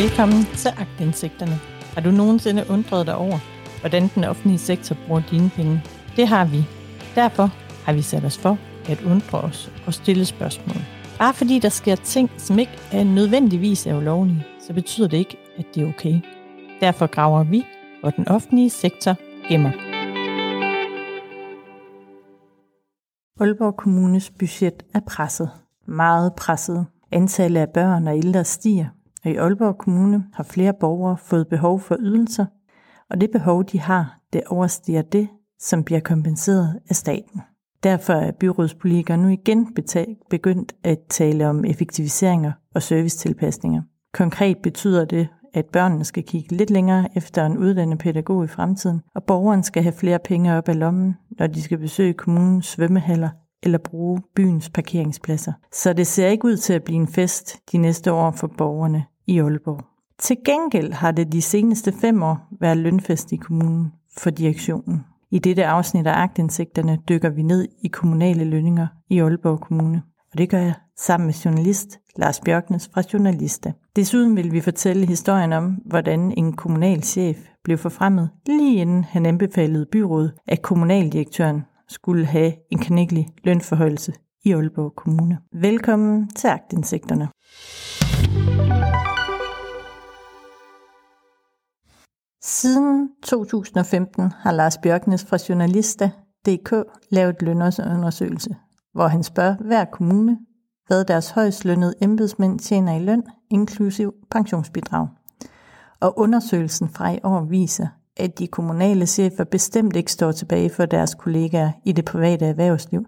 Velkommen til Agtindsigterne. Har du nogensinde undret dig over, hvordan den offentlige sektor bruger dine penge? Det har vi. Derfor har vi sat os for at undre os og stille spørgsmål. Bare fordi der sker ting, som ikke er nødvendigvis er ulovlige, så betyder det ikke, at det er okay. Derfor graver vi, hvor den offentlige sektor gemmer. Aalborg Kommunes budget er presset. Meget presset. Antallet af børn og ældre stiger, og i Aalborg Kommune har flere borgere fået behov for ydelser, og det behov, de har, det overstiger det, som bliver kompenseret af staten. Derfor er byrådspolitikere nu igen begyndt at tale om effektiviseringer og servicetilpasninger. Konkret betyder det, at børnene skal kigge lidt længere efter en uddannet pædagog i fremtiden, og borgeren skal have flere penge op af lommen, når de skal besøge kommunens svømmehaller eller bruge byens parkeringspladser. Så det ser ikke ud til at blive en fest de næste år for borgerne i Aalborg. Til gengæld har det de seneste fem år været lønfest i kommunen for direktionen. I dette afsnit af agtindsigterne dykker vi ned i kommunale lønninger i Aalborg Kommune. Og det gør jeg sammen med journalist Lars Bjørknes fra Journalista. Desuden vil vi fortælle historien om, hvordan en kommunal chef blev forfremmet lige inden han anbefalede byrådet, at kommunaldirektøren skulle have en knækkelig lønforhøjelse i Aalborg Kommune. Velkommen til agtindsigterne. Siden 2015 har Lars Bjørknes fra Journalista.dk lavet lønundersøgelse, hvor han spørger hver kommune, hvad deres højst lønnede embedsmænd tjener i løn, inklusiv pensionsbidrag. Og undersøgelsen fra i år viser, at de kommunale chefer bestemt ikke står tilbage for deres kollegaer i det private erhvervsliv,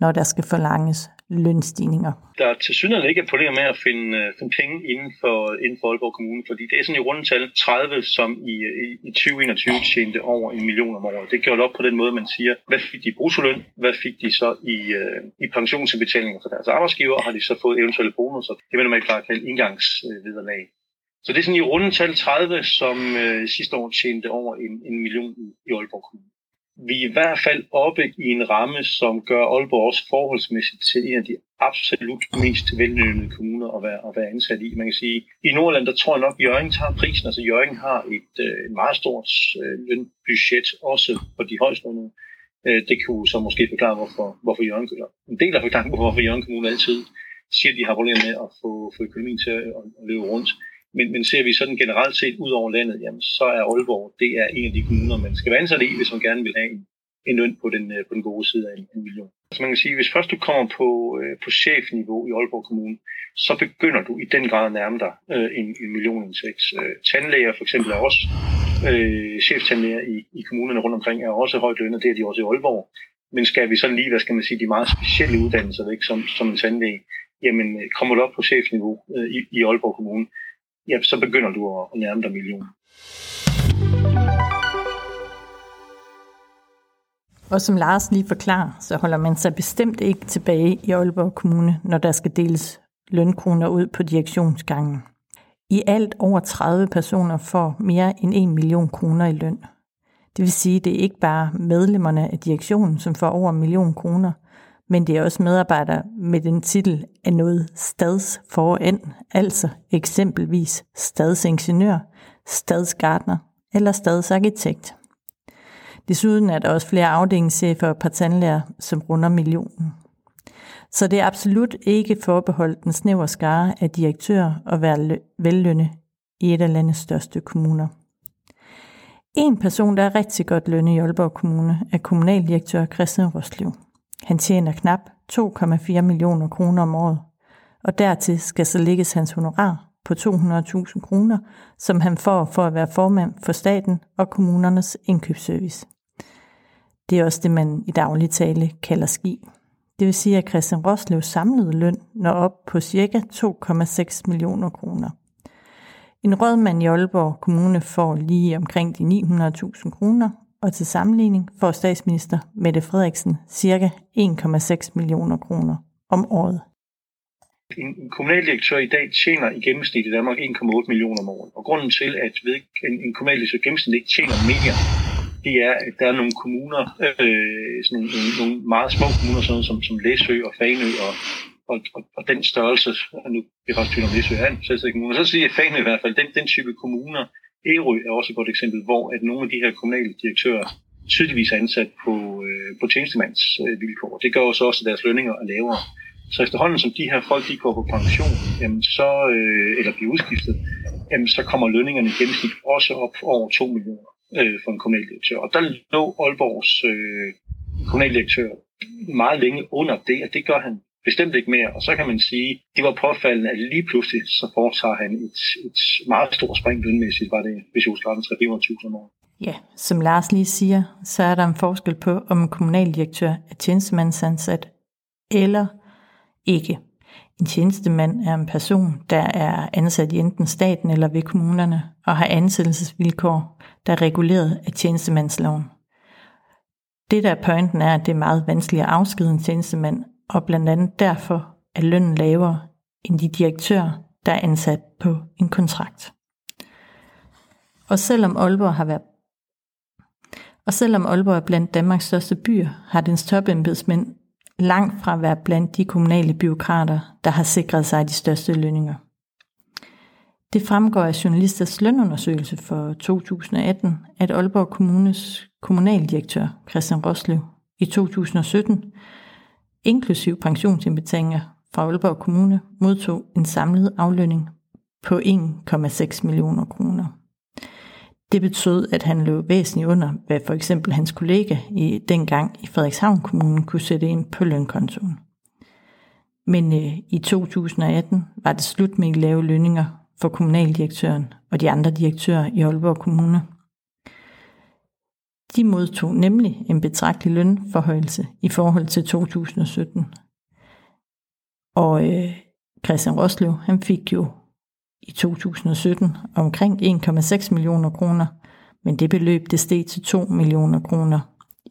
når der skal forlanges lønstigninger. Der er til synligheden ikke et problem med at finde, øh, finde penge inden for, inden for Aalborg Kommune, fordi det er sådan i rundetal 30, som i, i, i 2021 tjente over en million om året. Det gjort op på den måde, man siger, hvad fik de i hvad fik de så i, øh, i pensionsindbetalinger for deres arbejdsgiver, og har de så fået eventuelle bonusser. Det vil man klart kalde indgangsvederlag. Så det er sådan i rundetal 30, som øh, sidste år tjente over en, en million i, i Aalborg Kommune vi er i hvert fald oppe i en ramme, som gør Aalborg også forholdsmæssigt til en af de absolut mest vellønnede kommuner at være, at være ansat i. Man kan sige, i Nordland, der tror jeg nok, at Jørgen tager prisen. Altså Jørgen har et, øh, et meget stort øh, lønbudget, også for de højstående. Øh, det kunne så måske forklare, hvorfor, hvorfor Jørgen eller En del af forklaringen, hvorfor Jørgen Kommune altid siger, at de har problemer med at få, få økonomien til at, at løbe rundt. Men, men ser vi sådan generelt set ud over landet, jamen, så er Aalborg det er en af de kommuner, man skal vande sig i, hvis man gerne vil have en, en løn på den, øh, på den gode side af en, en million. Så man kan sige, hvis først du kommer på, øh, på chefniveau i Aalborg Kommune, så begynder du i den grad at nærme dig øh, en, en millionindtægt. Øh, tandlæger for eksempel er også, øh, cheftandlæger i, i kommunerne rundt omkring er også højt lønnet, det er de også i Aalborg. Men skal vi så lige, hvad skal man sige, de meget specielle uddannelser væk som, som en tandlæge, jamen øh, kommer du op på chefniveau øh, i, i Aalborg Kommune, ja, så begynder du at, nærme dig millioner. Og som Lars lige forklarer, så holder man sig bestemt ikke tilbage i Aalborg Kommune, når der skal deles lønkroner ud på direktionsgangen. I alt over 30 personer får mere end 1 million kroner i løn. Det vil sige, at det er ikke bare medlemmerne af direktionen, som får over en million kroner, men det er også medarbejdere med den titel af noget stads foran, altså eksempelvis stadsingeniør, stadsgartner eller stadsarkitekt. Desuden er der også flere afdelingschefer og partandlærer, som runder millionen. Så det er absolut ikke forbeholdt den snæver skare af direktører og være vellønne i et af landets største kommuner. En person, der er rigtig godt lønnet i Aalborg Kommune, er kommunaldirektør Christian Roslev. Han tjener knap 2,4 millioner kroner om året, og dertil skal så lægges hans honorar på 200.000 kroner, som han får for at være formand for staten og kommunernes indkøbsservice. Det er også det, man i daglig tale kalder ski. Det vil sige, at Christian Roslevs samlede løn når op på ca. 2,6 millioner kroner. En rådmand i Aalborg Kommune får lige omkring de 900.000 kroner, og til sammenligning får statsminister Mette Frederiksen ca. 1,6 millioner kroner om året. En kommunaldirektør i dag tjener i gennemsnit i Danmark 1,8 millioner om året. Og grunden til, at en kommunaldirektør i gennemsnit ikke tjener mere, det er, at der er nogle kommuner, øh, sådan nogle, nogle meget små kommuner, sådan som, som Læsø og Fanø og, og, og, og den størrelse, og nu er faktisk tvivl om Læsø er en selvstændig kommune, så siger Fanø i hvert fald, den, den type kommuner, Ærø er også et godt eksempel, hvor at nogle af de her kommunale direktører tydeligvis er ansat på, øh, på tjenestemandsvilkår. Det gør også, at deres lønninger er lavere. Så efterhånden som de her folk de går på pension, jamen så, øh, eller bliver udskiftet, jamen så kommer lønningerne i gennemsnit også op over 2 millioner øh, for en kommunaldirektør. Og der lå Aalborgs øh, kommunaldirektør meget længe under det, og det gør han bestemt ikke mere. Og så kan man sige, det var påfaldende, at lige pludselig så foretager han et, et meget stort spring lønmæssigt, var det, hvis jeg husker 300.000 om året. Ja, som Lars lige siger, så er der en forskel på, om en kommunaldirektør er tjenestemandsansat eller ikke. En tjenestemand er en person, der er ansat i enten staten eller ved kommunerne og har ansættelsesvilkår, der er reguleret af tjenestemandsloven. Det der er pointen er, at det er meget vanskeligt at afskede en tjenestemand, og blandt andet derfor er lønnen lavere end de direktører, der er ansat på en kontrakt. Og selvom Aalborg har været og selvom Aalborg er blandt Danmarks største byer, har dens topembedsmænd langt fra at være blandt de kommunale byråkrater, der har sikret sig de største lønninger. Det fremgår af journalisters lønundersøgelse for 2018, at Aalborg Kommunes kommunaldirektør Christian Roslev i 2017, inklusiv pensionsindbetalinger fra Aalborg Kommune, modtog en samlet aflønning på 1,6 millioner kroner. Det betød, at han løb væsentligt under, hvad for eksempel hans kollega i dengang i Frederikshavn Kommune kunne sætte ind på lønkontoen. Men øh, i 2018 var det slut med lave lønninger for kommunaldirektøren og de andre direktører i Aalborg Kommune. De modtog nemlig en betragtelig lønforhøjelse i forhold til 2017. Og øh, Christian Roslev, han fik jo i 2017 omkring 1,6 millioner kroner, men det beløb det steg til 2 millioner kroner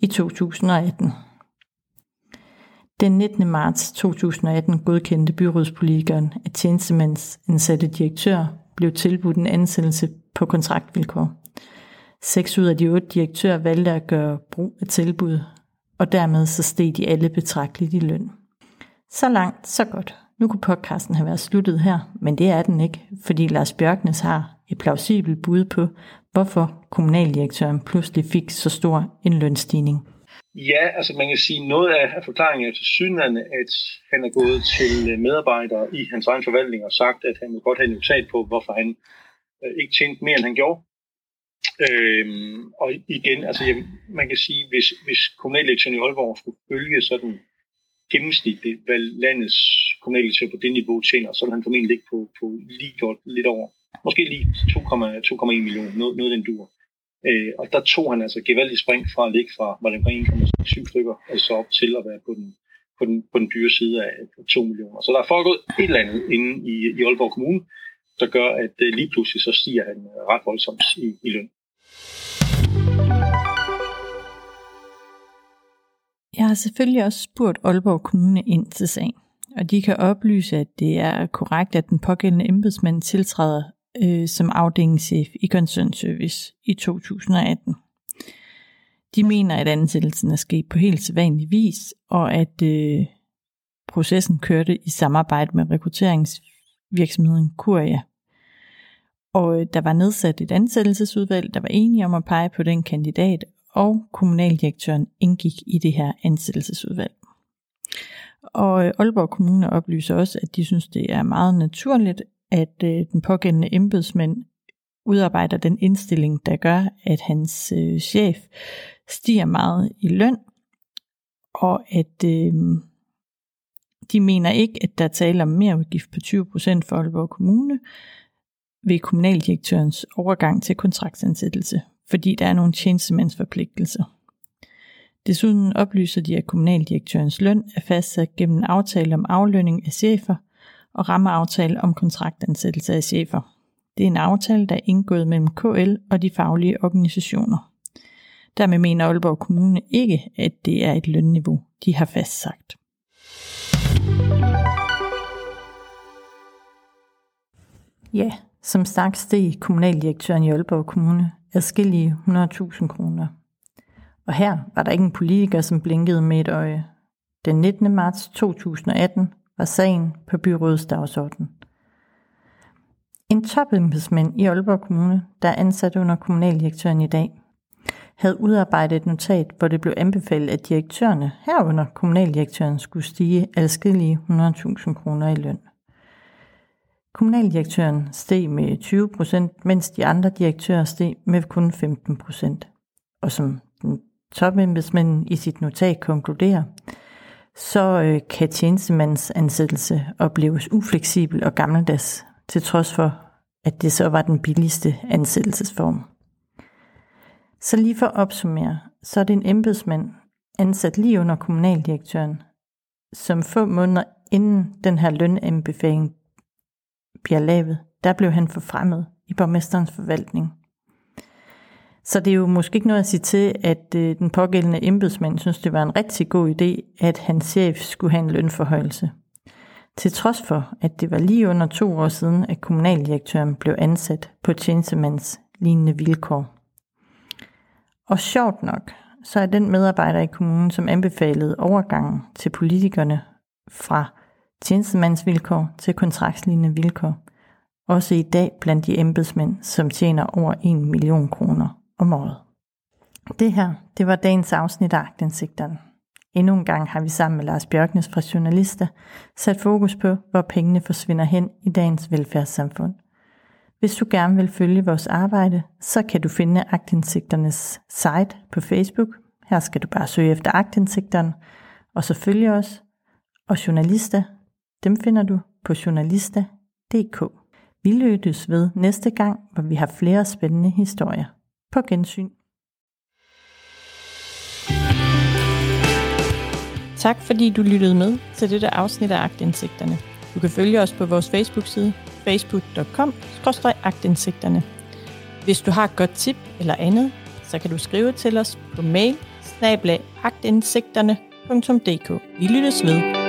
i 2018. Den 19. marts 2018 godkendte byrådspolitikeren, at tjenestemandsansatte direktør blev tilbudt en ansættelse på kontraktvilkår. Seks ud af de otte direktører valgte at gøre brug af tilbud, og dermed så steg de alle betragteligt i løn. Så langt, så godt. Nu kunne podcasten have været sluttet her, men det er den ikke, fordi Lars Bjørknes har et plausibelt bud på, hvorfor kommunaldirektøren pludselig fik så stor en lønstigning. Ja, altså man kan sige, noget af forklaringen er til synligheden, at han er gået til medarbejdere i hans egen forvaltning og sagt, at han vil godt have en notat på, hvorfor han øh, ikke tjente mere, end han gjorde. Øhm, og igen, altså jeg, man kan sige, hvis, hvis kommunaldirektøren i Aalborg skulle følge sådan gennemsnitligt, hvad landets kommunaldirektør på det niveau tjener, så vil han formentlig ligge på, på lige godt lidt over. Måske lige 2,1 millioner, noget, noget den dur. Øh, og der tog han altså gevaldigt spring fra at ligge fra, var det 1,7 stykker, altså op til at være på den, på den, på den dyre side af 2 millioner. Så der er foregået et eller andet inde i, i Aalborg Kommune, der gør, at øh, lige pludselig så stiger han øh, ret voldsomt i, i løn. Jeg har selvfølgelig også spurgt Aalborg Kommune ind til sagen, og de kan oplyse, at det er korrekt, at den pågældende embedsmand tiltræder øh, som afdelingschef i koncernservice i 2018. De mener, at ansættelsen er sket på helt sædvanlig vis, og at øh, processen kørte i samarbejde med rekrutteringsvirksomheden Kuria. Og øh, der var nedsat et ansættelsesudvalg, der var enige om at pege på den kandidat, og kommunaldirektøren indgik i det her ansættelsesudvalg. Og øh, Aalborg Kommune oplyser også, at de synes, det er meget naturligt, at øh, den pågældende embedsmand udarbejder den indstilling, der gør, at hans øh, chef stiger meget i løn, og at øh, de mener ikke, at der taler om mere udgift på 20% for Aalborg Kommune ved kommunaldirektørens overgang til kontraktsansættelse fordi der er nogle tjenestemandsforpligtelser. Desuden oplyser de, at kommunaldirektørens løn er fastsat gennem en aftale om aflønning af chefer og rammeaftale om kontraktansættelse af chefer. Det er en aftale, der er indgået mellem KL og de faglige organisationer. Dermed mener Aalborg Kommune ikke, at det er et lønniveau, de har fastsagt. Ja, som sagt steg kommunaldirektøren i Aalborg Kommune adskillige 100.000 kroner. Og her var der ikke en politiker, som blinkede med et øje. Den 19. marts 2018 var sagen på byrådets dagsorden. En topembedsmand i Aalborg Kommune, der er ansat under kommunaldirektøren i dag, havde udarbejdet et notat, hvor det blev anbefalet, at direktørerne herunder kommunaldirektøren skulle stige adskillige 100.000 kroner i løn. Kommunaldirektøren steg med 20 procent, mens de andre direktører steg med kun 15 procent. Og som den topembedsmanden i sit notat konkluderer, så øh, kan tjenestemandens ansættelse opleves ufleksibel og gammeldags, til trods for, at det så var den billigste ansættelsesform. Så lige for at opsummere, så er det en embedsmand ansat lige under kommunaldirektøren, som få måneder inden den her lønanbefaling bliver lavet, der blev han forfremmet i borgmesterens forvaltning. Så det er jo måske ikke noget at sige til, at øh, den pågældende embedsmand synes, det var en rigtig god idé, at hans chef skulle have en lønforhøjelse. Til trods for, at det var lige under to år siden, at kommunaldirektøren blev ansat på tjenestemands lignende vilkår. Og sjovt nok, så er den medarbejder i kommunen, som anbefalede overgangen til politikerne fra tjenestemandsvilkår til kontraktslignende vilkår, også i dag blandt de embedsmænd, som tjener over 1 million kroner om året. Det her, det var dagens afsnit af Agtindsigterne. Endnu en gang har vi sammen med Lars Bjørknes fra Journalister sat fokus på, hvor pengene forsvinder hen i dagens velfærdssamfund. Hvis du gerne vil følge vores arbejde, så kan du finde Agtindsigternes site på Facebook. Her skal du bare søge efter Agtindsigterne, og så følge os. Og journalister, dem finder du på journalista.dk. Vi lyttes ved næste gang, hvor vi har flere spændende historier. På gensyn. Tak fordi du lyttede med til dette afsnit af Agtindsigterne. Du kan følge os på vores Facebook-side facebook.com-agtindsigterne. Hvis du har et godt tip eller andet, så kan du skrive til os på mail snablag Vi lyttes ved.